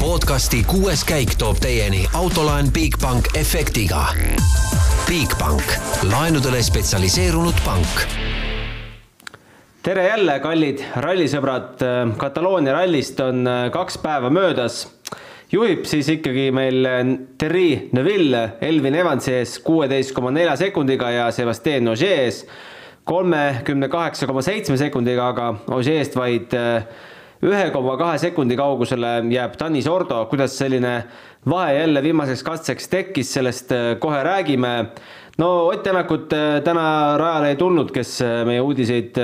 podcasti kuues käik toob teieni autolaen Bigbank efektiga. Bigbank, laenudele spetsialiseerunud pank. tere jälle, kallid rallisõbrad. Kataloonia rallist on äh, kaks päeva möödas. juhib siis ikkagi meil äh, Terri Neville Elvin Evansi ees kuueteist koma nelja sekundiga ja Sebastian Ogier ees kolmekümne kaheksa koma seitsme sekundiga, aga Ogier'st vaid äh, ühe koma kahe sekundi kaugusele jääb Tanis Ordo, kuidas selline vahe jälle viimaseks katseks tekkis, sellest äh, kohe räägime. no Ott Tänakut äh, täna rajale ei tulnud, kes äh, meie uudiseid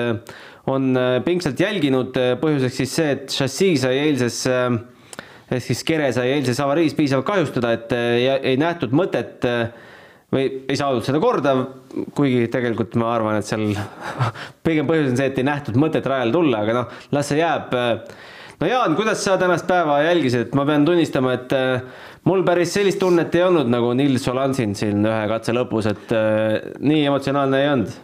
on pingsalt jälginud, põhjuseks siis see, et šassii sai eilses ehk siis kere sai eilses avariis piisavalt kahjustada, et ei nähtud mõtet või ei saadud seda korda, kuigi tegelikult ma arvan, et seal pigem põhjus on see, et ei nähtud mõtet rajale tulla, aga noh, las see jääb. no Jaan, kuidas sa tänast päeva jälgisid, ma pean tunnistama, et äh, mul päris sellist tunnet ei olnud nagu Nils Solansin siin ühe katse lõpus, et äh, nii emotsionaalne ei olnud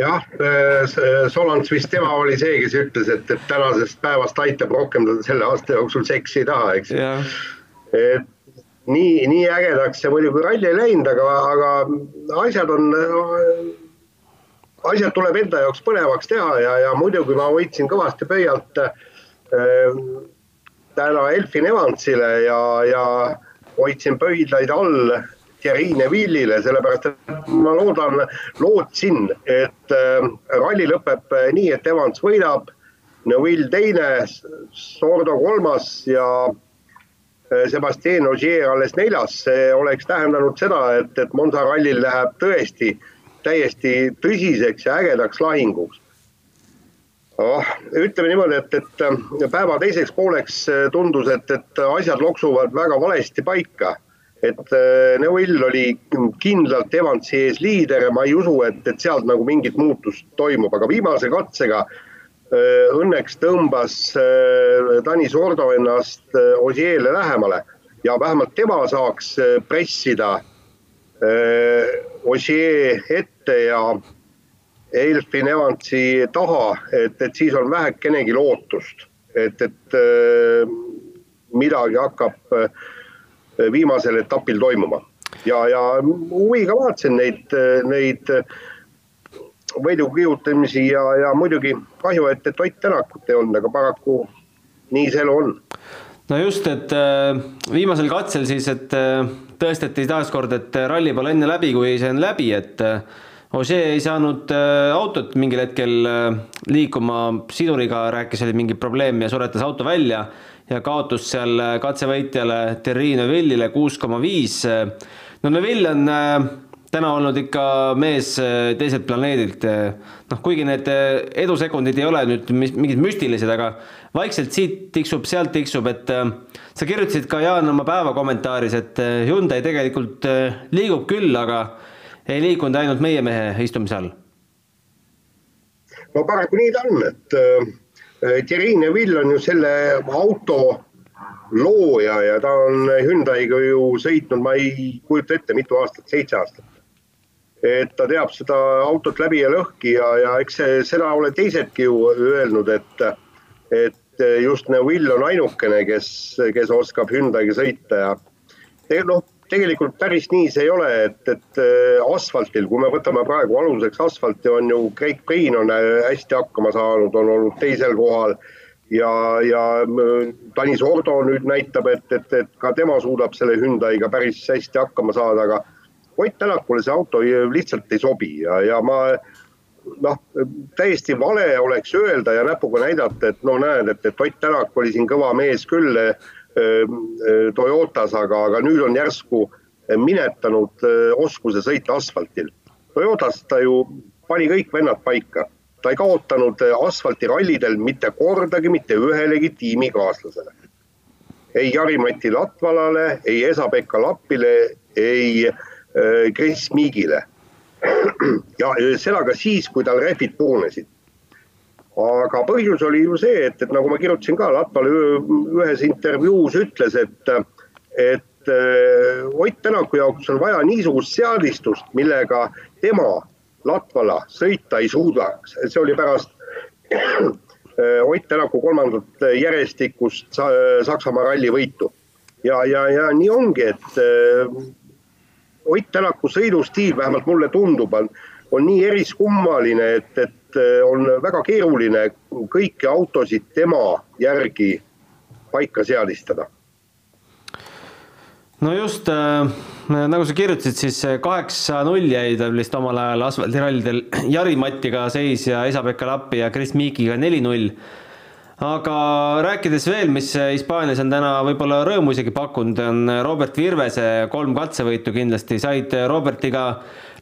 jah, äh, Solans vist tema oli see, kes ütles, et, et tänasest päevast aitab rohkem selle aasta jooksul seksi taha, eks. et nii, nii ägedaks see muidugi ralli ei läinud, aga, aga asjad on, asjad tuleb enda jaoks põnevaks teha ja, ja muidugi ma hoidsin kõvasti pöialt äh, täna Elfin Evansile ja, ja hoidsin pöidlaid all Thierry Neville'ile, sellepärast et ma loodan, lootsin, et äh, ralli lõpeb nii, et Evans võidab, Neville teine, Sordo kolmas ja Äh, Sebastian Ogier alles neljas, see oleks tähendanud seda, et, et Monza rallil läheb tõesti täiesti tõsiseks ja ägedaks lahinguks oh,. ütleme niimoodi, et, et äh, päeva teiseks pooleks äh, tundus, et, et asjad loksuvad väga valesti paika. et Neuvill oli kindlalt Evansi ees liider ja ma ei usu, et, et sealt nagu mingit muutust toimub, aga viimase katsega Äh, õnneks tõmbas äh, Tanis Ordo ennast äh, Osieele lähemale ja vähemalt tema saaks pressida Ossier ette ja Elfin Evansi taha, et, et siis on vähekenegi lootust, et, et midagi hakkab viimasel etapil toimuma. Ja, ja huviga vaatasin neid, neid võidu kihutamisi ja, ja muidugi kahju, et, et Ott Tänakut ei olnud, aga paraku nii see elu on. no just, et äh, viimasel katsel siis, et äh, tõestati taaskord, et ralli pole enne läbi, kui see on läbi, et äh, Ožee ei saanud autot mingil hetkel liikuma siduriga, rääkis, oli mingi probleem ja suretas auto välja ja kaotus seal katsevõitjale Terri Neville'ile kuus koma viis. no Neville on täna olnud ikka mees äh, teiselt planeedilt. Äh, noh, kuigi need äh, edusekundid ei ole nüüd mingid müstilised, aga vaikselt siit tiksub, sealt tiksub, et sa kirjutasid ka Jaan oma päeva kommentaaris, et Hyundai tegelikult liigub küll, aga ei liikunud ainult meie mehe istumise all. no paraku nii ta on, et Thierry Neville on ju selle auto looja ja ta on Hyundai'ga ju sõitnud, ma ei kujuta ette, mitu aastat, seitse aastat et ta teab seda autot läbi ja lõhki ja, ja eks see, seda ole teisedki ju öelnud, et, et just Neville on ainukene, kes, kes oskab Hyundai'ga sõita ja te, noh, tegelikult päris nii see ei ole, et, et äh, asfaltil, kui me võtame praegu aluseks asfalti, on ju Craig Green on äh, hästi hakkama saanud, on olnud teisel kohal ja, ja äh, Tanis Ordo nüüd näitab, et, et, et ka tema suudab selle Hyundai'ga päris hästi hakkama saada, aga Ott Tänakule see auto lihtsalt ei sobi ja, ja ma noh, täiesti vale oleks öelda ja näpuga näidata, et no näed, et, et Ott Tänak oli siin kõva mees küll äh, äh, Toyotas, aga, aga nüüd on järsku minetanud äh, oskuse sõita asfaltil. Toyotas ta ju pani kõik vennad paika, ta ei kaotanud asfaltirallidel mitte kordagi mitte ühelegi tiimikaaslasele. ei Jari-Mati Latvalale, ei Esa-Pekka Lappile, ei äh, Äh, Kris Miigile. ja seda ka siis, kui tal rehvid purunesid. aga põhjus oli ju see, et, et nagu ma kirjutasin ka, Latval ühes intervjuus ütles, et, et äh, Ott Tänaku jaoks on vaja niisugust seadistust, millega tema Latvala sõita ei suudaks, see oli pärast Ott Tänaku kolmandat järjestikust Saksamaa ralli võitu. ja, ja, ja nii ongi, et Ott Tänaku sõidustiil, vähemalt mulle tundub, on, on nii eriskummaline, et, et on väga keeruline kõiki autosid tema järgi paika seadistada no just äh, nagu sa kirjutasid, siis kaheksa-null jäi tal vist omal ajal asfaldirallidel Jari-Mattiga seis ja Esa-Pekka Lappi ja Chris Meekiga neli-null. Aga rääkides veel, mis Hispaanias on täna võib-olla rõõmu isegi pakkunud, on Robert Virvese kolm katsevõitu kindlasti, said Robertiga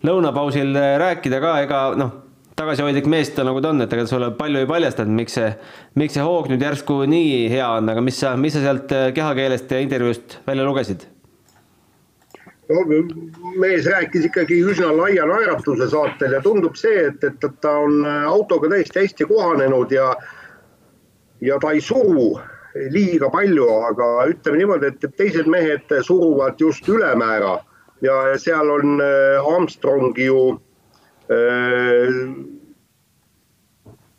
lõunapausil rääkida ka, ega noh, tagasihoidlik mees ta nagu ta on, et ega ta sulle palju ei paljastanud, miks see, miks see hoog nüüd järsku nii hea on, aga mis sa, mis sa sealt kehakeelest ja intervjuust välja lugesid? no mees rääkis ikkagi üsna laia naeratuse saatel ja tundub see, et, et ta on autoga täiesti hästi kohanenud ja, ja ta ei suru liiga palju, aga ütleme niimoodi, et teised mehed suruvad just ülemäära ja seal on äh, Armstrong ju äh,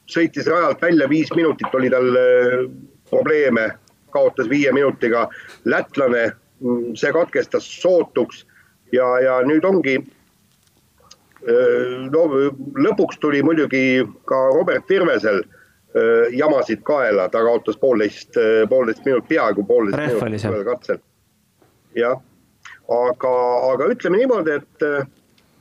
sõitis rajalt välja, viis minutit oli tal äh, probleeme, kaotas viie minutiga. lätlane see katkestas sootuks ja, ja nüüd ongi. no lõpuks tuli muidugi ka Robert Virvesel jamasid kaela, ta kaotas poolteist, poolteist minutit, peaaegu poolteist minutit sellel katsel. jah, aga, aga ütleme niimoodi, et,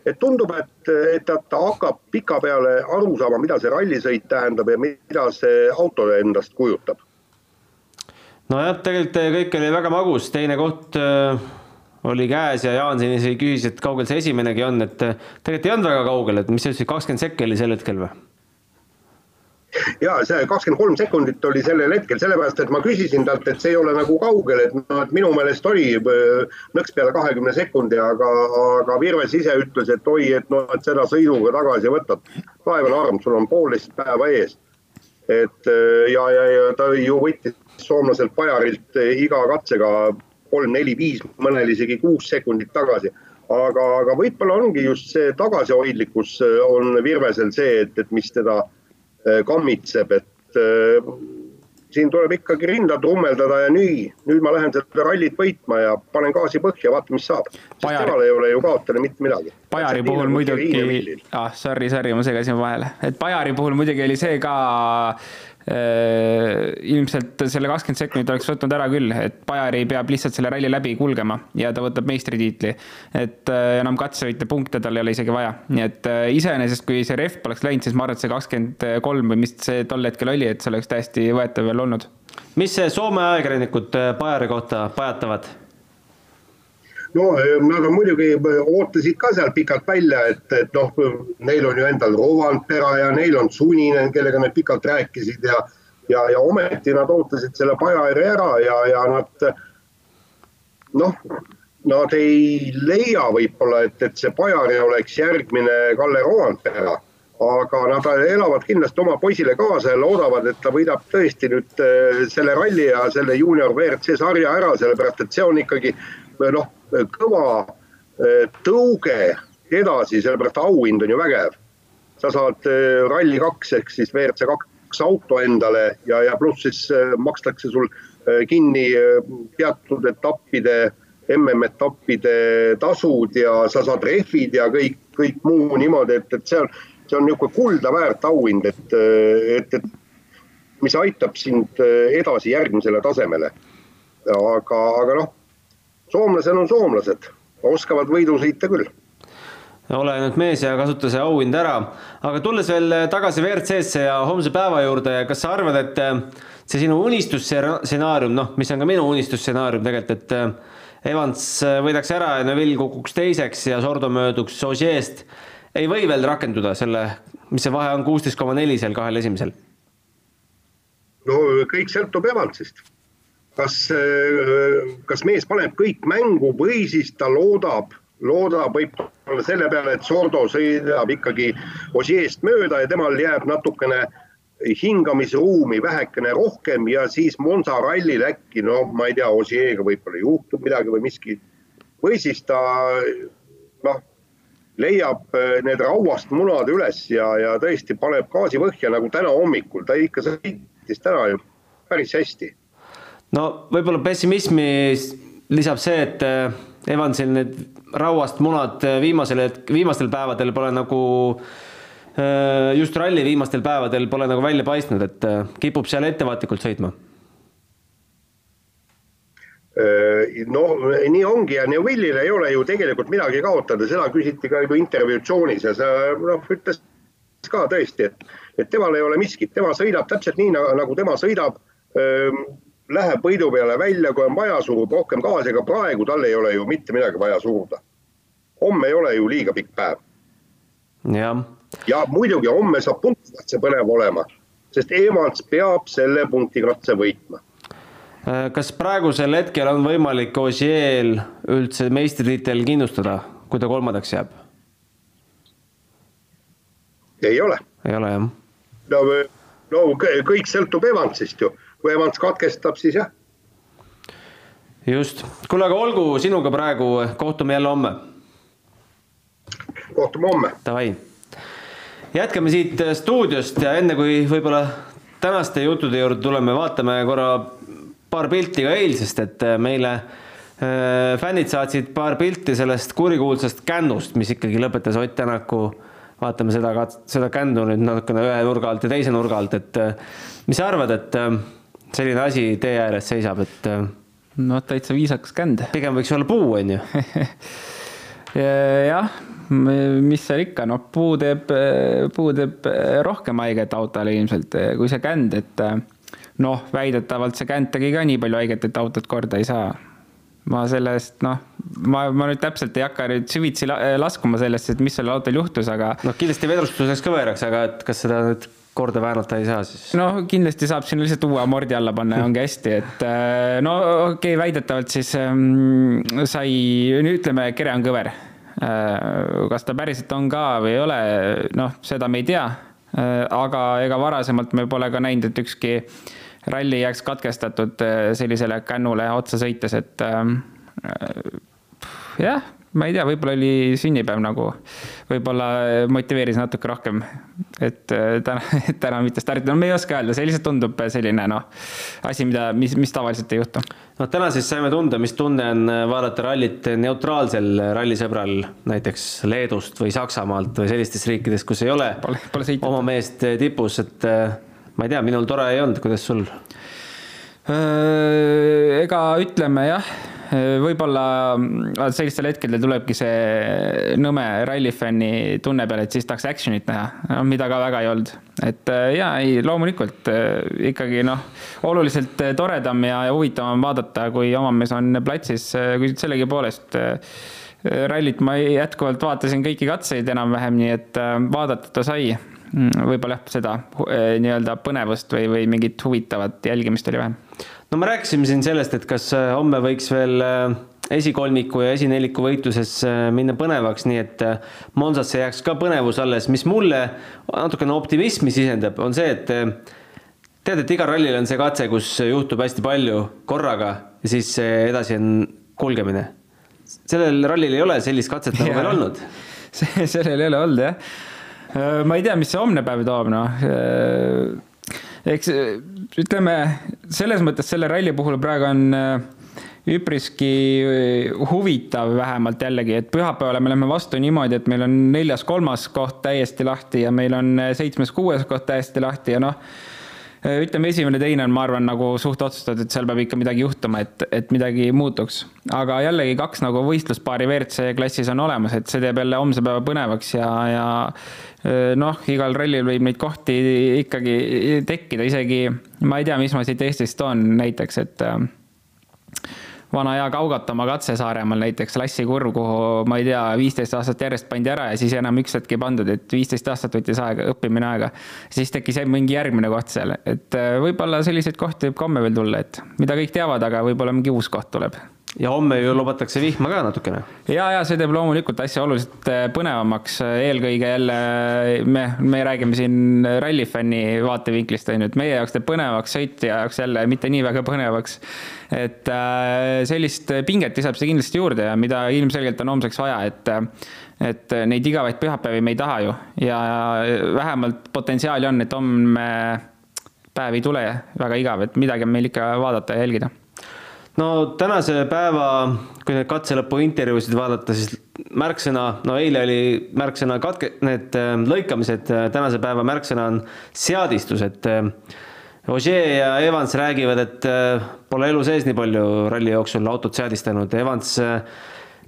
et tundub, et, et ta hakkab pikapeale aru saama, mida see rallisõit tähendab ja mida see auto endast kujutab nojah, tegelikult kõik oli väga magus, teine koht äh, oli käes ja Jaan siin isegi küsis, et kaugel see esimenegi on, et äh, tegelikult ei olnud väga kaugel, et mis sa ütlesid, kakskümmend sekki oli sel hetkel või? Ja see kakskümmend kolm sekundit oli sellel hetkel, sellepärast et ma küsisin talt, et see ei ole nagu kaugel, et noh, et minu meelest oli äh, nõks peale kahekümne sekundi, aga, aga Virves ise ütles, et oi, et noh, et seda sõiduga tagasi võtad. vaevane arm, sul on poolteist päeva ees. et ja, ja, ja ta ju võttis soomlaselt Pajarilt eh, iga katsega kolm, neli, viis, mõnel isegi kuus sekundit tagasi. aga, aga võib-olla ongi just see tagasihoidlikkus on Virvesel see, et, et mis teda eh, kammitseb, et siin tuleb ikkagi rinda trummeldada ja nii, nüüd ma lähen seda rallit võitma ja panen gaasi põhja, vaata, mis saab. temal ei ole ju kaotada mitte midagi. Pajari puhul muidugi, ah sorry, sorry, ma segasin vahele, et Pajari puhul muidugi oli see ka Äh, ilmselt selle kakskümmend sekundit oleks võtnud ära küll, et Bajari peab lihtsalt selle ralli läbi kulgema ja ta võtab meistritiitli. et äh, enam katsevõite punkte tal ei ole isegi vaja, nii et äh, iseenesest, kui see ref poleks läinud, siis ma arvan, et see kakskümmend kolm või mis see tol hetkel oli, et see oleks täiesti võetav veel olnud. mis Soome ajakirjanikud Bajari kohta pajatavad? No nad on muidugi, ootasid ka seal pikalt välja, et, et noh, neil on ju endal Rovanpera ja neil on Suninen, kellega nad pikalt rääkisid ja, ja, ja ometi nad ootasid selle Pajari ära ja, ja nad noh, nad ei leia võib-olla, et, et see Pajari oleks järgmine Kalle Rovanpera aga nad elavad kindlasti oma poisile kaasa ja loodavad, et ta võidab tõesti nüüd eh, selle ralli ja selle juunior WRC sarja ära, sellepärast et see on ikkagi noh, kõva eh, tõuge edasi, sellepärast auhind on ju vägev. sa saad eh, Rally2 ehk siis WRC kaks auto endale ja, ja pluss siis eh, makstakse sul kinni teatud etappide, MM-etappide tasud ja sa saad rehvid ja kõik, kõik muu niimoodi, et, et see on, see on niisugune kulda väärt auhind, et, et, et mis aitab sind edasi järgmisele tasemele. aga, aga noh, soomlased on soomlased, oskavad võidusõite küll ole nüüd mees ja kasuta see auhind ära. aga tulles veel tagasi WRC-sse ja homse päeva juurde, kas sa arvad, et äh, see sinu unistusstsenaarium, noh, mis on ka minu unistusstsenaarium tegelikult, et äh, Evans äh, võidaks ära ja Neville kukuks teiseks ja Sordo mööduks Ožeest, ei või veel rakenduda selle, mis see vahe on, kuusteist koma neli seal kahel esimesel? no kõik sõltub Evansist kas, kas mees paneb kõik mängu või siis ta loodab, loodab võib-olla selle peale, et Sordo sõidab ikkagi Osieest mööda ja temal jääb natukene hingamisruumi vähekene rohkem ja siis Monza rallil äkki, no ma ei tea, Osieega võib-olla juhtub midagi või miski. või siis ta noh, leiab need rauast munad üles ja, ja tõesti paneb gaasi põhja nagu täna hommikul, ta ikka sõitis täna ju päris hästi. No võib-olla pessimismi lisab see, et Evansil need rauast munad viimasel, viimastel päevadel pole nagu just ralli viimastel päevadel pole nagu välja paistnud, et kipub seal ettevaatlikult sõitma Äh, no nii ongi ja Neuvillil ei ole ju tegelikult midagi kaotada, seda küsiti ka juba intervjuatsioonis ja see noh, ütles ka tõesti, et, et temal ei ole miskit, tema sõidab täpselt nii nagu tema sõidab. Läheb võidu peale välja, kui on vaja, surub rohkem gaasi, aga praegu tal ei ole ju mitte midagi vaja suruda. homme ei ole ju liiga pikk päev. jah. ja muidugi homme saab punktikatse põnev olema, sest Evans peab selle punktikatse võitma Äh, kas praegusel hetkel on võimalik Ossiel üldse meistritiitel kindlustada, kui ta kolmandaks jääb? ei ole. ei ole jah? no, no kõik sõltub Evansist ju, kui Evans katkestab, siis jah. just, kuule, aga olgu sinuga praegu, kohtume jälle homme. kohtume homme. Davai, jätkame siit stuudiost ja enne kui võib-olla tänaste juttude juurde tuleme, vaatame korra paar pilti ka eilsest, et äh, meile äh, fännid saatsid paar pilti sellest kurikuulsast kännust, mis ikkagi lõpetas Ott Tänaku. vaatame seda, seda kändu nüüd natukene ühe nurga alt ja teise nurga alt, et äh, mis sa arvad, et selline asi tee ääres seisab, et? no täitsa viisakas känd. pigem võiks olla puu, on ju jah, mis seal ikka, noh, puu teeb, puu teeb rohkem haiget autole ilmselt kui see känd, et noh, väidetavalt see känt tegi ka nii palju haiget, et autot korda ei saa. ma sellest, noh, ma, ma nüüd täpselt ei hakka nüüd süvitsi laskuma sellesse, et mis sellel autol juhtus, aga. noh, kindlasti vedrustuseks kõveraks, aga et kas seda nüüd korda väänata ei saa siis? no kindlasti saab sinna lihtsalt uue amordi alla panna ja ongi hästi, et äh, no okei okay,, väidetavalt siis ähm, sai, ütleme, kere on kõver. Äh, kas ta päriselt on ka või ei ole, noh, seda me ei tea. Äh, aga ega varasemalt me pole ka näinud, et ükski ralli jääks katkestatud sellisele kännule otsa sõites, et ähm, äh, jah, ma ei tea, võib-olla oli sünnipäev nagu, võib-olla motiveeris natuke rohkem, et äh, täna, täna mitte startida, no me ei oska öelda, see lihtsalt tundub selline noh, asi, mida, mis, mis tavaliselt ei juhtu. noh, täna siis saime tunda, mis tunne on vaadata rallit neutraalsel rallisõbral, näiteks Leedust või Saksamaalt või sellistest riikidest, kus ei ole pole, pole oma meest tipus, et ma ei tea, minul tore ei olnud, kuidas sul? ega ütleme jah, võib-olla sellistel hetkedel tulebki see nõme rallifänni tunne peale, et siis tahaks action'it näha, mida ka väga ei olnud. et ja ei, loomulikult ikkagi noh, oluliselt toredam ja, ja huvitavam vaadata, kui oma mees on platsis, kuid sellegipoolest rallit ma jätkuvalt vaatasin kõiki katseid enam-vähem, nii et vaadata ta sai Mm, võib-olla jah, seda nii-öelda põnevust või, või mingit huvitavat jälgimist oli vähem. No me rääkisime siin sellest, et kas eh, homme võiks veel eh, esikolmiku ja esineliku võitluses minna põnevaks, nii et Monzasse jääks ka põnevus alles, mis mulle natukene optimismi sisendab, on see, et tead, et igal rallil on see katse, kus juhtub hästi palju korraga ja siis edasi on kulgemine. sellel rallil ei ole sellist katset nagu veel olnud. see, sellel ei ole olnud jah Äh, ma ei tea, mis see homne päev toob, noh. Eks ütleme, selles mõttes selle ralli puhul praegu on äh, üpriski huvitav vähemalt jällegi, et pühapäevale me läheme vastu niimoodi, et meil on neljas-kolmas koht täiesti lahti ja meil on seitsmes-kuues koht täiesti lahti ja noh ütleme, esimene-teine on, ma arvan, nagu suht otsustatud, seal peab ikka midagi juhtuma, et, et midagi muutuks. aga jällegi kaks nagu võistluspaari WRC klassis on olemas, et see teeb jälle homse päeva põnevaks ja, ja noh, igal rallil võib neid kohti ikkagi tekkida, isegi ma ei tea, mis ma siit Eestist toon näiteks, et äh, vana hea Kaugatamaa katse Saaremaal näiteks, Lassi kurv, kuhu ma ei tea, viisteist aastat järjest pandi ära ja siis enam üks hetk ei pandud, et viisteist aastat võttis aega, õppimine aega. siis tekkis mingi järgmine koht seal, et äh, võib-olla selliseid kohti võib ka homme veel tulla, et mida kõik teavad, aga võib-olla mingi uus koht tuleb ja homme ju lubatakse vihma ka natukene. ja, ja see teeb loomulikult asja oluliselt äh, põnevamaks, eelkõige jälle me, me räägime siin rallifänni vaatevinklist on ju, et meie jaoks teeb põnevaks, sõitja jaoks jälle mitte nii väga põnevaks. et äh, sellist pinget lisab see kindlasti juurde ja mida ilmselgelt on homseks vaja, et et neid igavaid pühapäevi me ei taha ju ja vähemalt potentsiaali on, et homme päev ei tule väga igav, et midagi on meil ikka vaadata ja jälgida no tänase päeva, kui neid katselõpu intervjuusid vaadata, siis märksõna, no eile oli märksõna katke, need äh, lõikamised, äh, tänase päeva märksõna on seadistus, et äh, Ogier ja Evans räägivad, et pole elu sees nii palju ralli jooksul autot seadistanud, Evans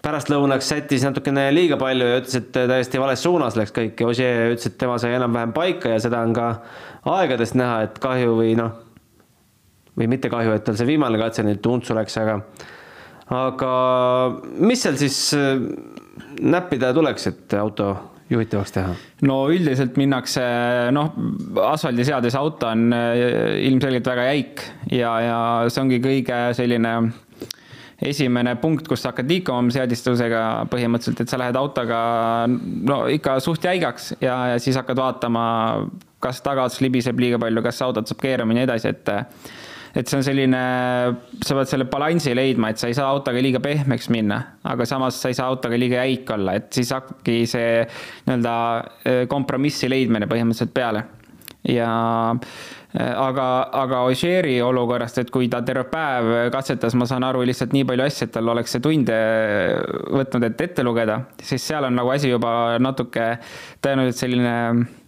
pärastlõunaks sättis natukene liiga palju ja ütles, et täiesti vales suunas läks kõik. Ja Ogier ütles, et tema sai enam-vähem paika ja seda on ka aegadest näha, et kahju või noh või mitte kahju, et tal see viimane katse nüüd untsu läks, aga aga mis seal siis äh, näppida tuleks, et auto juhitavaks teha? no üldiselt minnakse, noh, asfaldiseades auto on äh, ilmselgelt väga jäik ja, ja see ongi kõige selline esimene punkt, kus sa hakkad liikuma oma seadistusega põhimõtteliselt, et sa lähed autoga no ikka suht jäigaks ja, ja siis hakkad vaatama, kas tagaots libiseb liiga palju, kas autot saab keerama ja nii edasi, et et see on selline, sa pead selle balansi leidma, et sa ei saa autoga liiga pehmeks minna, aga samas sa ei saa autoga liiga jäik olla, et siis hakkabki see nii-öelda äh, kompromissi leidmine põhimõtteliselt peale. ja äh, aga, aga Ožeeri olukorrast, et kui ta terve päev katsetas, ma saan aru, lihtsalt nii palju asju, et tal oleks see tunde võtnud, et ette lugeda, siis seal on nagu asi juba natuke tõenäoliselt selline Äh,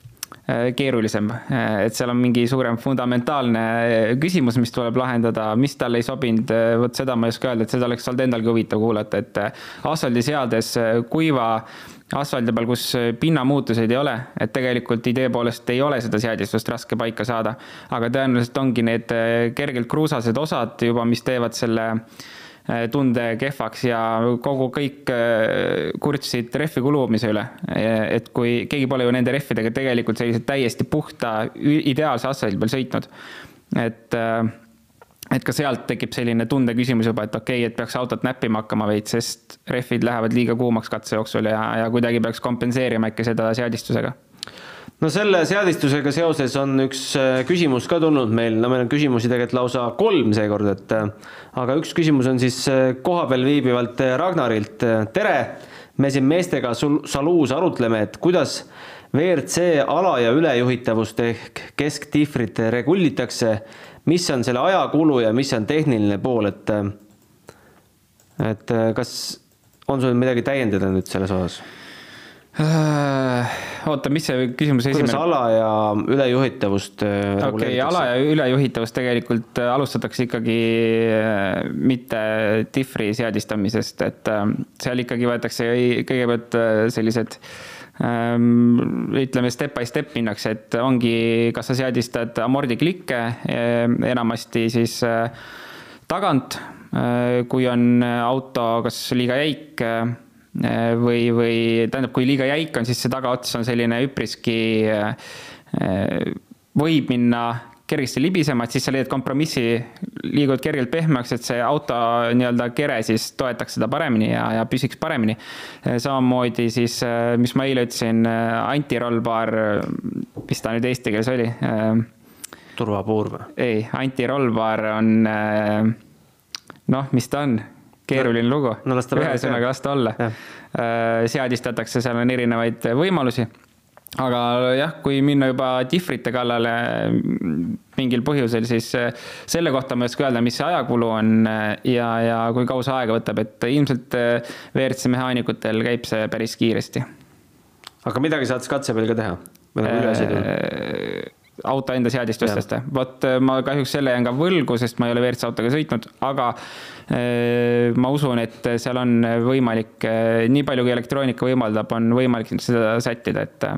keerulisem, äh, et seal on mingi suurem fundamentaalne äh, küsimus, mis tuleb lahendada, mis talle ei sobinud, vot seda ma ei oska öelda, et seda oleks olnud endalgi huvitav kuulata, et asfaldiseades kuiva asfaldi peal, kus pinnamuutuseid ei ole, et tegelikult idee poolest ei ole seda seadistust raske paika saada, aga tõenäoliselt ongi need kergelt kruusased osad juba, mis teevad selle äh, Äh, tunde kehvaks ja kogu kõik äh, kurtsid rehvi kulumise üle. et kui keegi pole ju nende rehvidega tegelikult sellised täiesti puhta ideaalse asfaldi peal sõitnud. et, äh, et ka sealt tekib selline tunde küsimus juba, et okei okay,, et peaks autot näppima hakkama veits, sest rehvid lähevad liiga kuumaks katse jooksul ja, ja kuidagi peaks kompenseerima äkki seda seadistusega no selle seadistusega seoses on üks äh, küsimus ka tulnud meil, no meil on küsimusi tegelikult lausa kolm seekord, et äh, aga üks küsimus on siis äh, kohapeal viibivalt Ragnarilt. tere, me siin meestega saluus arutleme, et kuidas WRC ala- ja ülejuhitavust ehk kesktihvrit regullitakse, mis on selle ajakulu ja mis on tehniline pool, et et kas on sul midagi täiendada nüüd selles osas? Äh, oota, mis see küsimuse esimene? kuidas ala ja ülejuhitavust äh, okei okay,, ala ja ülejuhitavust tegelikult äh, alustatakse ikkagi mitte difri seadistamisest, et seal ikkagi võetakse kõigepealt sellised ähm, ütleme, step by step minnakse, et ongi, kas sa seadistad amordiklikke enamasti siis tagant, kui on auto kas liiga jäik või, või tähendab, kui liiga jäik on, siis see tagaots on selline üpriski, äh, võib minna kergesti libisema, et siis sa leiad kompromissi, liigud kergelt pehmeks, et see auto nii-öelda kere siis toetaks seda paremini ja, ja püsiks paremini. Äh, samamoodi siis, mis ma eile ütlesin, antirollbaar, mis ta nüüd eesti keeles oli? turvapuur või? ei, antirollbaar on noh, mis ta on keeruline lugu no,. ühesõnaga, las ta olla. Äh, seadistatakse, seal on erinevaid võimalusi. aga jah, kui minna juba dihvrite kallale mingil põhjusel, siis äh, selle kohta ma ei oska öelda, mis see ajakulu on äh, ja, ja kui kaua see aega võtab, et ilmselt WRC mehaanikutel käib see päris kiiresti. aga midagi saad katse peal ka teha? või nagu üleasjadel? Auto enda seadistustest. vot äh, ma kahjuks selle jään ka võlgu, sest ma ei ole WRC autoga sõitnud, aga äh, ma usun, et seal on võimalik, äh, nii palju kui elektroonika võimaldab, on võimalik seda sättida, et,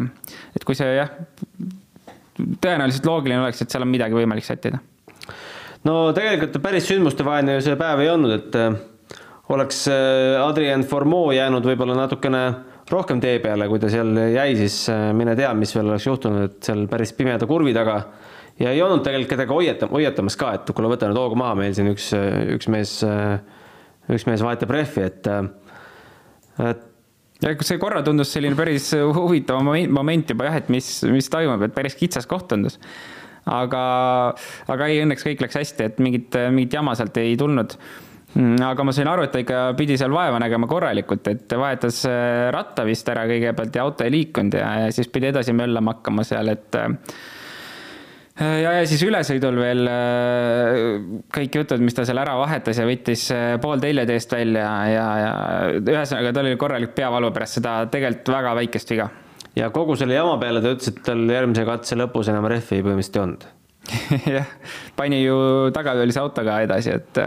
et kui see jah, tõenäoliselt loogiline oleks, et seal on midagi võimalik sättida. no tegelikult päris sündmustevaheline ju see päev ei olnud, et oleks Adrien Formeau jäänud võib-olla natukene rohkem tee peale, kui ta seal jäi, siis äh, mine tea, mis veel oleks juhtunud, et seal päris pimeda kurvi taga ja ei olnud tegelikult kedagi hoiata-, hoiatamas ka, et kuule, võta nüüd hoogu maha, meil siin üks, üks mees, üks mees vahetab rehvi, et, et ja see korra tundus selline päris huvitav moment juba jah, et mis, mis toimub, et päris kitsas koht tundus. aga, aga ei, õnneks kõik läks hästi, et mingit, mingit jama sealt ei tulnud aga ma sain aru, et ta ikka pidi seal vaeva nägema korralikult, et vahetas äh, ratta vist ära kõigepealt ja auto ei liikunud ja, ja siis pidi edasi möllama hakkama seal, et äh, ja, ja siis ülesõidul veel äh, kõik jutud, mis ta seal ära vahetas ja võttis pool telje eest välja ja, ja ühesõnaga tal oli korralik peavalu pärast seda tegelikult väga väikest viga. ja kogu selle jama peale ta ütles, et tal järgmise katse lõpus enam rehvi põhimõtteliselt ei olnud jah, pani ju tagatöölise autoga edasi, et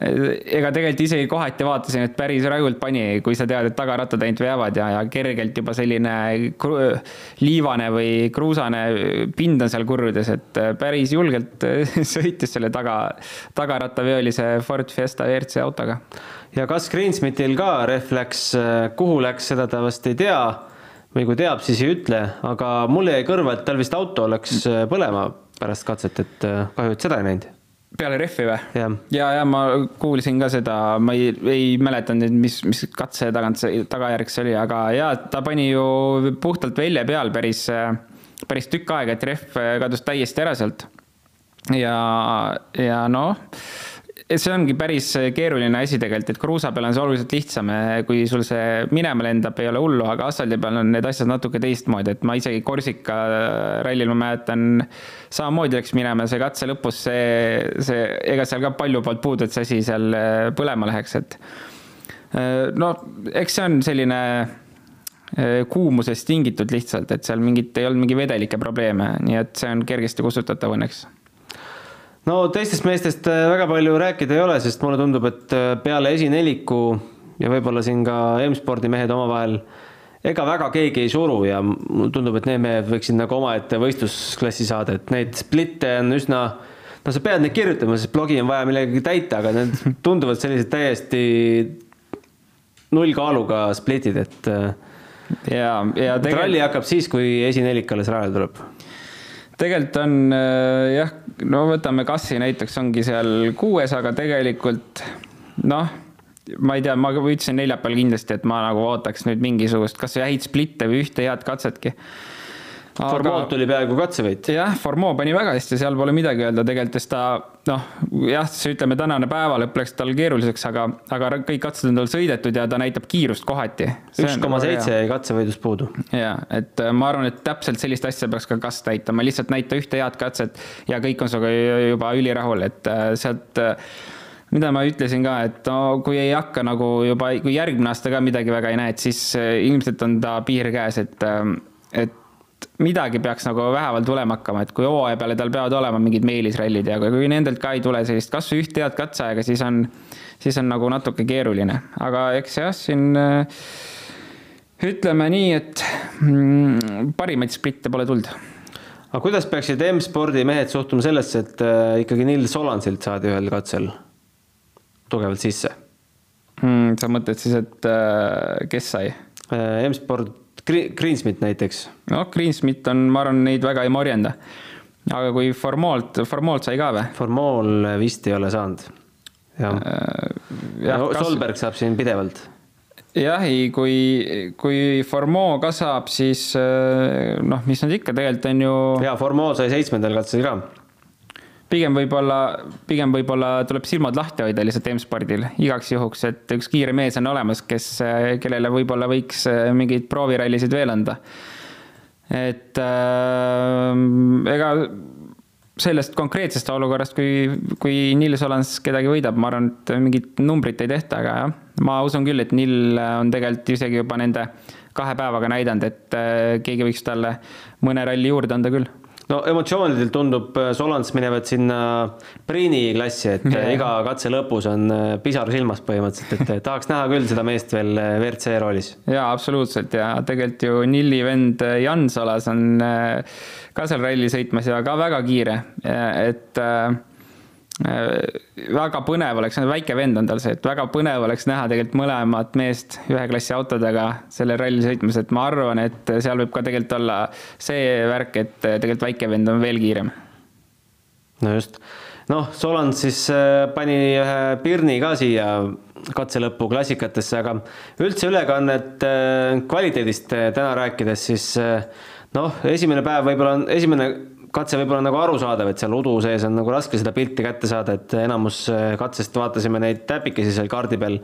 ega tegelikult isegi kohati vaatasin, et päris rajult pani, kui sa tead, et tagarattad ainult veavad ja, ja kergelt juba selline liivane või kruusane pind on seal kurrudes, et päris julgelt sõitis selle taga, tagarattaveolise Ford Fiesta WRC autoga. ja kas Greensmithil ka rehv läks, kuhu läks, seda ta vast ei tea või kui teab, siis ei ütle, aga mulle jäi kõrva, et tal vist auto läks põlema pärast katset, et kahju, et seda ei näinud peale rehvi või? ja, ja, ja ma kuulsin ka seda, ma ei, ei mäletanud nüüd, mis, mis katse tagant see tagajärg see oli, aga ja ta pani ju puhtalt velje peal päris, päris tükk aega, et rehv kadus täiesti ära sealt. ja, ja noh see ongi päris keeruline asi tegelikult, et kruusa peal on see oluliselt lihtsam, kui sul see minema lendab, ei ole hullu, aga asfaldi peal on need asjad natuke teistmoodi, et ma isegi Korsika rallil ma mäletan, samamoodi läks minema see katse lõpus, see, see, ega seal ka palju polnud puudu, et see asi seal põlema läheks, et no eks see on selline kuumusest tingitud lihtsalt, et seal mingit, ei olnud mingi vedelike probleeme, nii et see on kergesti kustutatav õnneks no teistest meestest äh, väga palju rääkida ei ole, sest mulle tundub, et äh, peale esineliku ja võib-olla siin ka M-spordi mehed omavahel ega väga keegi ei suru ja mulle tundub, et need mehed võiksid nagu omaette võistlusklassi saada, et neid splitte on üsna, no sa pead neid kirjutama, sest blogi on vaja millegagi täita, aga need tunduvad sellised täiesti nullkaaluga splitid, et äh, ja, ja tegelikult... ralli hakkab siis, kui esinelik alles rajale tuleb tegelikult on äh, jah, no võtame Kassi näiteks ongi seal kuues, aga tegelikult noh, ma ei tea, ma ütlesin neljapäeval kindlasti, et ma nagu ootaks nüüd mingisugust kasvõi häid splitte või ühte head katsetki aga.... Formood tuli peaaegu katsevõit. jah, Formoo pani väga hästi, seal pole midagi öelda, tegelikult sest ta noh, jah, see ütleme, tänane päevalõpp läks tal keeruliseks, aga, aga kõik katsed on tal sõidetud ja ta näitab kiirust kohati. üks koma seitse jäi katsevõidust puudu. ja, et äh, ma arvan, et täpselt sellist asja peaks ka Kast näitama, lihtsalt näita ühte head katset ja kõik on sinuga juba ülirahul, et äh, sealt äh, mida ma ütlesin ka, et no kui ei hakka nagu juba, kui järgmine aasta ka midagi väga ei näe, et siis ilmselt on ta piir käes, et, et midagi peaks nagu vähemalt tulema hakkama, et kui hooaja peale tal peavad olema mingid meelisrallid ja kui nendelt ka ei tule sellist kasvõi üht head katseaega, siis on, siis on nagu natuke keeruline, aga eks jah, siin äh, ütleme nii, et mm, parimaid splitte pole tulnud. aga kuidas peaksid M-spordi mehed suhtuma sellesse, et äh, ikkagi Nils Olansilt saadi ühel katsel tugevalt sisse mm,? sa mõtled siis, et äh, kes sai? M-sport Greensmith näiteks. noh, Greensmith on, ma arvan, neid väga ei morjenda. aga kui Formoolt, Formoolt sai ka või? Formool vist ei ole saanud. jah ja, no, kas... Solberg saab siin pidevalt. jah, ei, kui, kui Formoo ka saab, siis noh, mis nad ikka tegelikult on ju. ja Formoo sai seitsmendal katsel ka pigem võib-olla, pigem võib-olla tuleb silmad lahti hoida lihtsalt M-spordil igaks juhuks, et üks kiire mees on olemas, kes, kellele võib-olla võiks äh, mingeid proovirallisid veel anda. et äh, ega sellest konkreetsest olukorrast, kui, kui Nils Olans kedagi võidab, ma arvan, et mingit numbrit ei tehta, aga jah, ma usun küll, et Nill on tegelikult isegi juba nende kahe päevaga näidanud, et äh, keegi võiks talle mõne ralli juurde anda küll no emotsioonidelt tundub äh, Solans minevat sinna Priini klassi, et yeah. iga katse lõpus on äh, pisar silmas põhimõtteliselt, et tahaks näha küll seda meest veel äh, WRC roolis. jaa, absoluutselt ja tegelikult ju Nilli vend Jan Solas on ka seal ralli sõitmas ja ka väga kiire, et Äh, väga põnev oleks, väike vend on tal see, et väga põnev oleks näha tegelikult mõlemat meest ühe klassi autodega sellel ralli sõitmas, et ma arvan, et seal võib ka tegelikult olla see värk, et tegelikult väike vend on veel kiirem. no just, noh, Soland siis äh, pani ühe Pirni ka siia katse lõppu klassikatesse, aga üldse ülekannet äh, kvaliteedist täna rääkides, siis noh, esimene päev võib-olla on, esimene katse võib-olla nagu arusaadav, et seal udu sees on nagu raske seda pilti kätte saada, et enamus äh, katsest vaatasime neid täpikesi seal kaardi peal.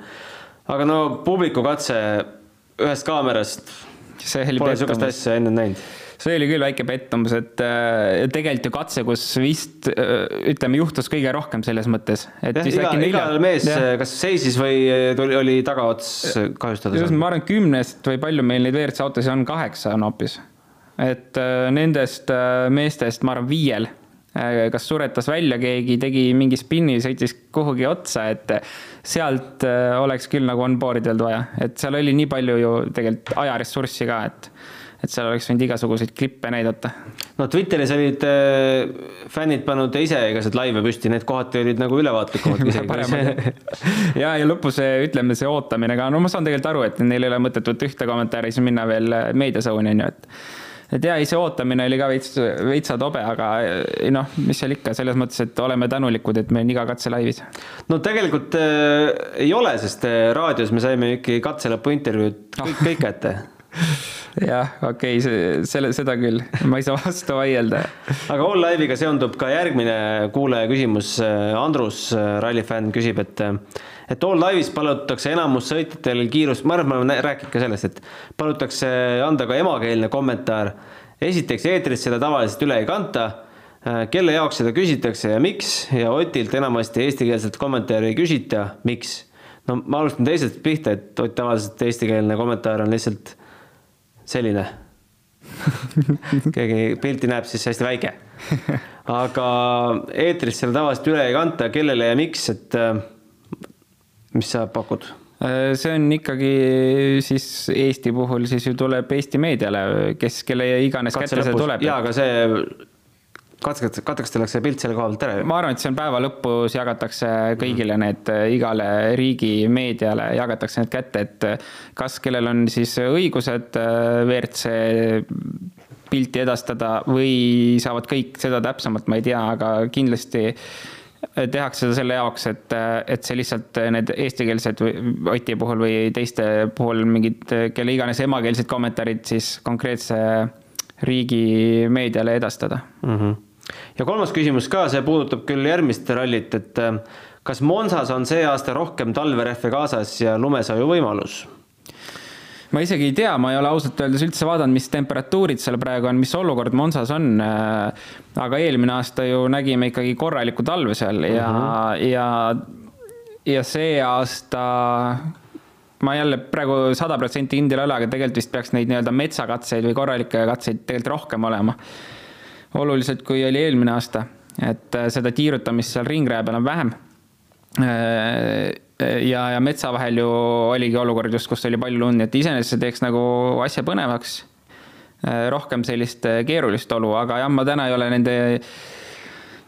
aga no publiku katse ühest kaamerast, pole niisugust asja enne näinud see oli küll väike pettumus, et äh, tegelikult ju katse, kus vist äh, ütleme, juhtus kõige rohkem selles mõttes. et ja, iga, igal mees ja. kas seisis või tuli, oli tagaots kahjustada? ma arvan, kümnest või palju meil neid WRC autosid on, kaheksa on hoopis. Et äh, nendest meestest, ma arvan, viiel kas suretas välja keegi, tegi mingi spinni, sõitis kuhugi otsa, et sealt oleks küll nagu on board'i olnud vaja, et seal oli nii palju ju tegelikult ajaressurssi ka, et et seal oleks võinud igasuguseid klippe näidata. no Twitteris olid äh, fännid pannud ise igasuguseid laive püsti, need kohati olid nagu ülevaatlikumad ja, ja lõpus ütleme, see ootamine ka, no ma saan tegelikult aru, et neil ei ole mõtet võtta ühte kommentaari, siis minna veel äh, meediasooni, on ju, et et jaa, ei see ootamine oli ka veits, veitsa tobe, aga noh, mis seal ikka, selles mõttes, et oleme tänulikud, et meil on iga katse laivis. no tegelikult äh, ei ole, sest äh, raadios me saime ikkagi katse lõpu intervjuud kõik, kõik kätte jah, okei okay,, selle, seda küll, ma ei saa vastu vaielda. aga All Live'iga seondub ka järgmine kuulaja küsimus. Andrus, rallifänn, küsib, et, et All Live'is palutakse enamus sõitjatel kiirust, ma arvan, ma olen rääkinud ka sellest, et palutakse anda ka emakeelne kommentaar. esiteks, eetris seda tavaliselt üle ei kanta kelle jaoks seda küsitakse ja miks ja Otilt enamasti eestikeelset kommentaari ei küsita, miks? no ma alustan teisest pihta, et Ott tavaliselt eestikeelne kommentaar on lihtsalt selline keegi pilti näeb, siis hästi väike. aga eetris selle tavaliselt üle ei kanta, kellele ja miks, et äh, mis sa pakud? Äh, see on ikkagi siis Eesti puhul siis ju tuleb Eesti meediale, kes, kelle iganes kätte see tuleb. jaa, aga see katkest-, katkestatakse pilt selle koha pealt ära. ma arvan, et see on päeva lõpus jagatakse kõigile need, igale riigi meediale jagatakse need kätte, et kas kellel on siis õigused äh, WRC pilti edastada või saavad kõik seda täpsemalt, ma ei tea, aga kindlasti tehakse seda selle jaoks, et, et see lihtsalt need eestikeelsed Oti puhul või teiste puhul mingid, kelle iganes emakeelsed kommentaarid siis konkreetse riigi meediale edastada mm. -hmm ja kolmas küsimus ka, see puudutab küll järgmist rallit, et kas Monsas on see aasta rohkem talverehve kaasas ja lumesaju võimalus? Ma isegi ei tea, ma ei ole ausalt öeldes üldse vaadanud, mis temperatuurid seal praegu on, mis olukord Monsas on. Äh, aga eelmine aasta ju nägime ikkagi korralikku talve seal ja mm, -hmm. ja, ja see aasta ma jälle praegu sada protsenti kindel ei ole, aga tegelikult vist peaks neid nii-öelda metsakatseid või korralikke katseid tegelikult rohkem olema oluliselt, kui oli eelmine aasta, et äh, seda tiirutamist seal ringraja peal on vähem. Äh, ja, ja metsa vahel ju oligi olukord just, kus oli palju lund, et iseenesest see teeks nagu asja põnevaks. Äh, rohkem sellist keerulist olu, aga jah, ma täna ei ole nende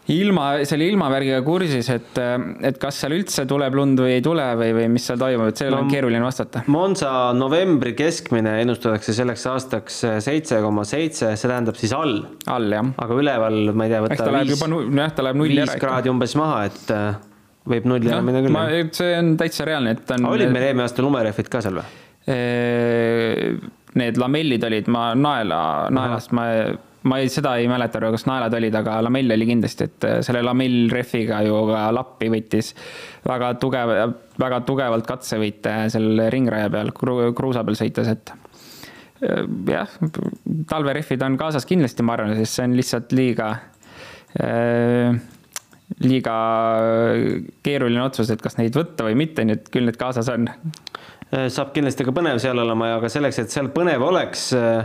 ilma, selle ilmavärgiga kursis, et, et kas seal üldse tuleb lund või ei tule või, või mis seal toimub, et sellele no, on keeruline vastata. Monza novembri keskmine ennustatakse selleks aastaks seitse koma seitse, see tähendab siis all. all, jah. aga üleval, ma ei tea, võta viis, jah, ta läheb nulli ära. viis kraadi umbes maha, et äh, võib nulli ära no, minna küll. see on täitsa reaalne, et on. olid meil eelmine aasta lumerehvid ka seal või? Need lamellid olid, ma naela, naelast ma ma ei, seda ei mäleta, kas naelad olid, aga lamell oli kindlasti, et äh, selle lamellrehviga ju ka lappi võttis väga tugev, väga tugevalt katsevõite seal ringraja peal kru,, kruusa peal sõites, et äh, jah, talverehvid on kaasas kindlasti, ma arvan, sest see on lihtsalt liiga liiga keeruline otsus, et kas neid võtta või mitte, nii et küll need kaasas on. saab kindlasti ka põnev seal olema, aga selleks, et seal põnev oleks äh,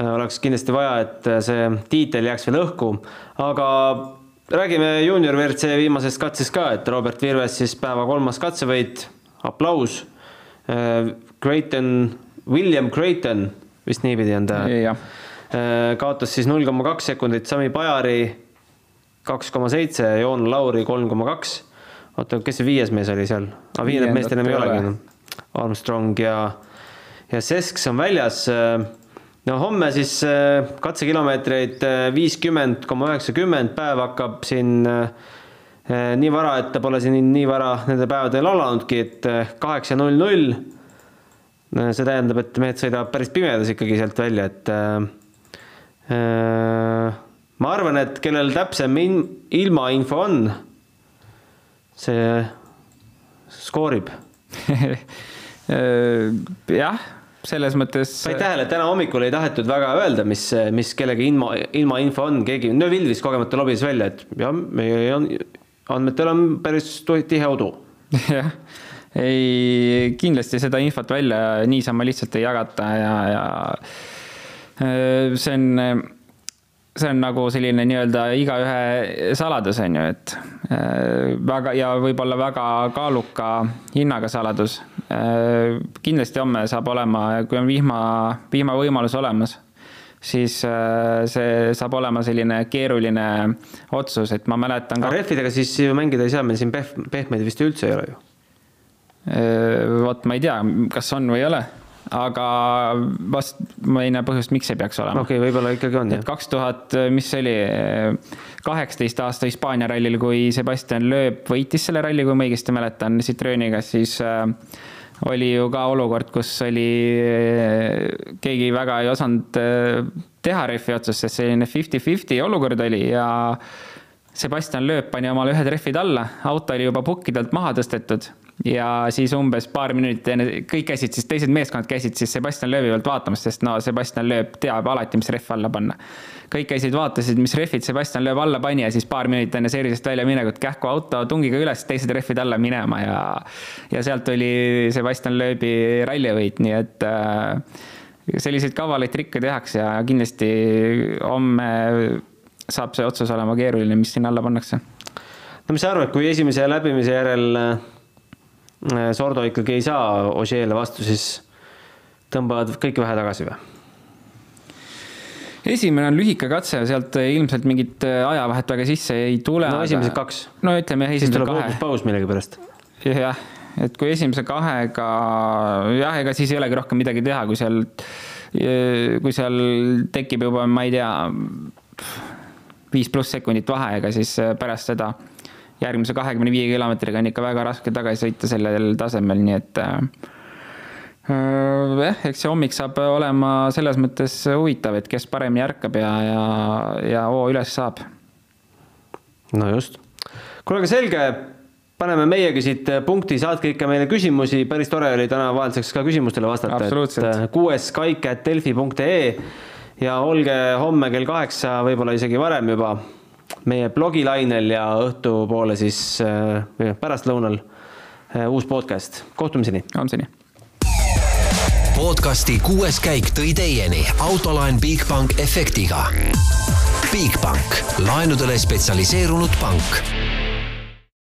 Äh, oleks kindlasti vaja, et äh, see tiitel jääks veel õhku, aga räägime juunior WRC viimasest katsest ka, et Robert Virves siis päeva kolmas katsevõit, aplaus. Creighton, äh, William Creighton, vist niipidi on ta. kaotas siis null koma kaks sekundit Sami Pajari, kaks koma seitse, Joon Lauri kolm koma kaks. oota, kes see viies mees oli seal ah,? viiendat meest enam ei olegi. Armstrong ja, ja Sesks on väljas no homme siis äh, katsekilomeetreid äh, viiskümmend koma üheksakümmend, päev hakkab siin äh, nii vara, et ta pole siin nii vara nendel päevadel alanudki, et kaheksa null null. see tähendab, et mehed sõidavad päris pimedas ikkagi sealt välja, et ma arvan, et kellel täpsem in, ilmainfo on, see skoorib. jah, selles mõttes. said tähele, et täna hommikul ei tahetud väga öelda, mis, mis kellegi ilma, ilmainfo on, keegi, Neuvill vist kogemata lobis välja, et jah, meie andmetel on päris tihe udu. jah, ei, kindlasti seda infot välja niisama lihtsalt ei jagata ja, ja äh, see on see on nagu selline nii-öelda igaühe saladus, on ju, et äh, väga ja võib-olla väga kaaluka hinnaga saladus. Äh, kindlasti homme saab olema, kui on vihma, vihmavõimalus olemas, siis äh, see saab olema selline keeruline otsus, et ma mäletan. aga rehvidega siis ju mängida ei saa, meil siin pehm-, pehmeid vist üldse ei ole ju. vot ma ei tea, kas on või ei ole aga vast ma ei näe põhjust, miks ei peaks olema. okei okay,, võib-olla ikkagi on, jah. kaks tuhat, mis see oli, kaheksateist aasta Hispaania rallil, kui Sebastian Loeb võitis selle ralli, kui ma õigesti mäletan, Citrooniga, siis äh, oli ju ka olukord, kus oli, äh, keegi väga ei osanud äh, teha rehvi otsust, sest selline fifty-fifty olukord oli ja Sebastian Loeb pani omale ühed rehvid alla, auto oli juba pukkidelt maha tõstetud ja siis umbes paar minutit enne, kõik käisid siis, teised meeskonnad käisid siis Sebastian Loebi pealt vaatamas, sest no Sebastian Loeb teab alati, mis rehv alla panna. kõik käisid, vaatasid, mis rehvid Sebastian Loeb alla pani ja siis paar minutit enne seerisest väljaminekut kähku auto tungiga üles, teised rehvid alla minema ja ja sealt oli Sebastian Loebi rallivõit, nii et äh, selliseid kavalaid trikke tehakse ja kindlasti homme saab see otsus olema keeruline, mis sinna alla pannakse. no mis sa arvad, kui esimese läbimise järel Äh, Sordo ikkagi ei saa Ožeele vastu, siis tõmbavad kõik vähe tagasi või? esimene on lühike katse, sealt ilmselt mingit äh, ajavahet väga sisse ei tule. no esimesed aga... kaks. no ütleme jah, esimese kahe. paus millegipärast. jah, et kui esimese kahega, jah, ega siis ei olegi rohkem midagi teha, kui seal, kui seal tekib juba, ma ei tea, viis pluss sekundit vaheaega, siis pärast seda järgmise kahekümne viie kilomeetriga on ikka väga raske tagasi sõita sellel tasemel, nii et äh, jah, eks see hommik saab olema selles mõttes huvitav, et kes paremini ärkab ja, ja, ja hoo üles saab. no just. kuule, aga selge, paneme meiegi siit punkti, saatke ikka meile küsimusi, päris tore oli täna vahelduseks ka küsimustele vastata. et äh, kuues kaik at delfi.ee ja olge homme kell kaheksa, võib-olla isegi varem juba meie blogilainel ja õhtupoole siis äh, pärastlõunal äh, uus podcast. kohtumiseni. homseni. podcasti kuues käik tõi teieni autolaen Bigbank efektiga. Bigbank, laenudele spetsialiseerunud pank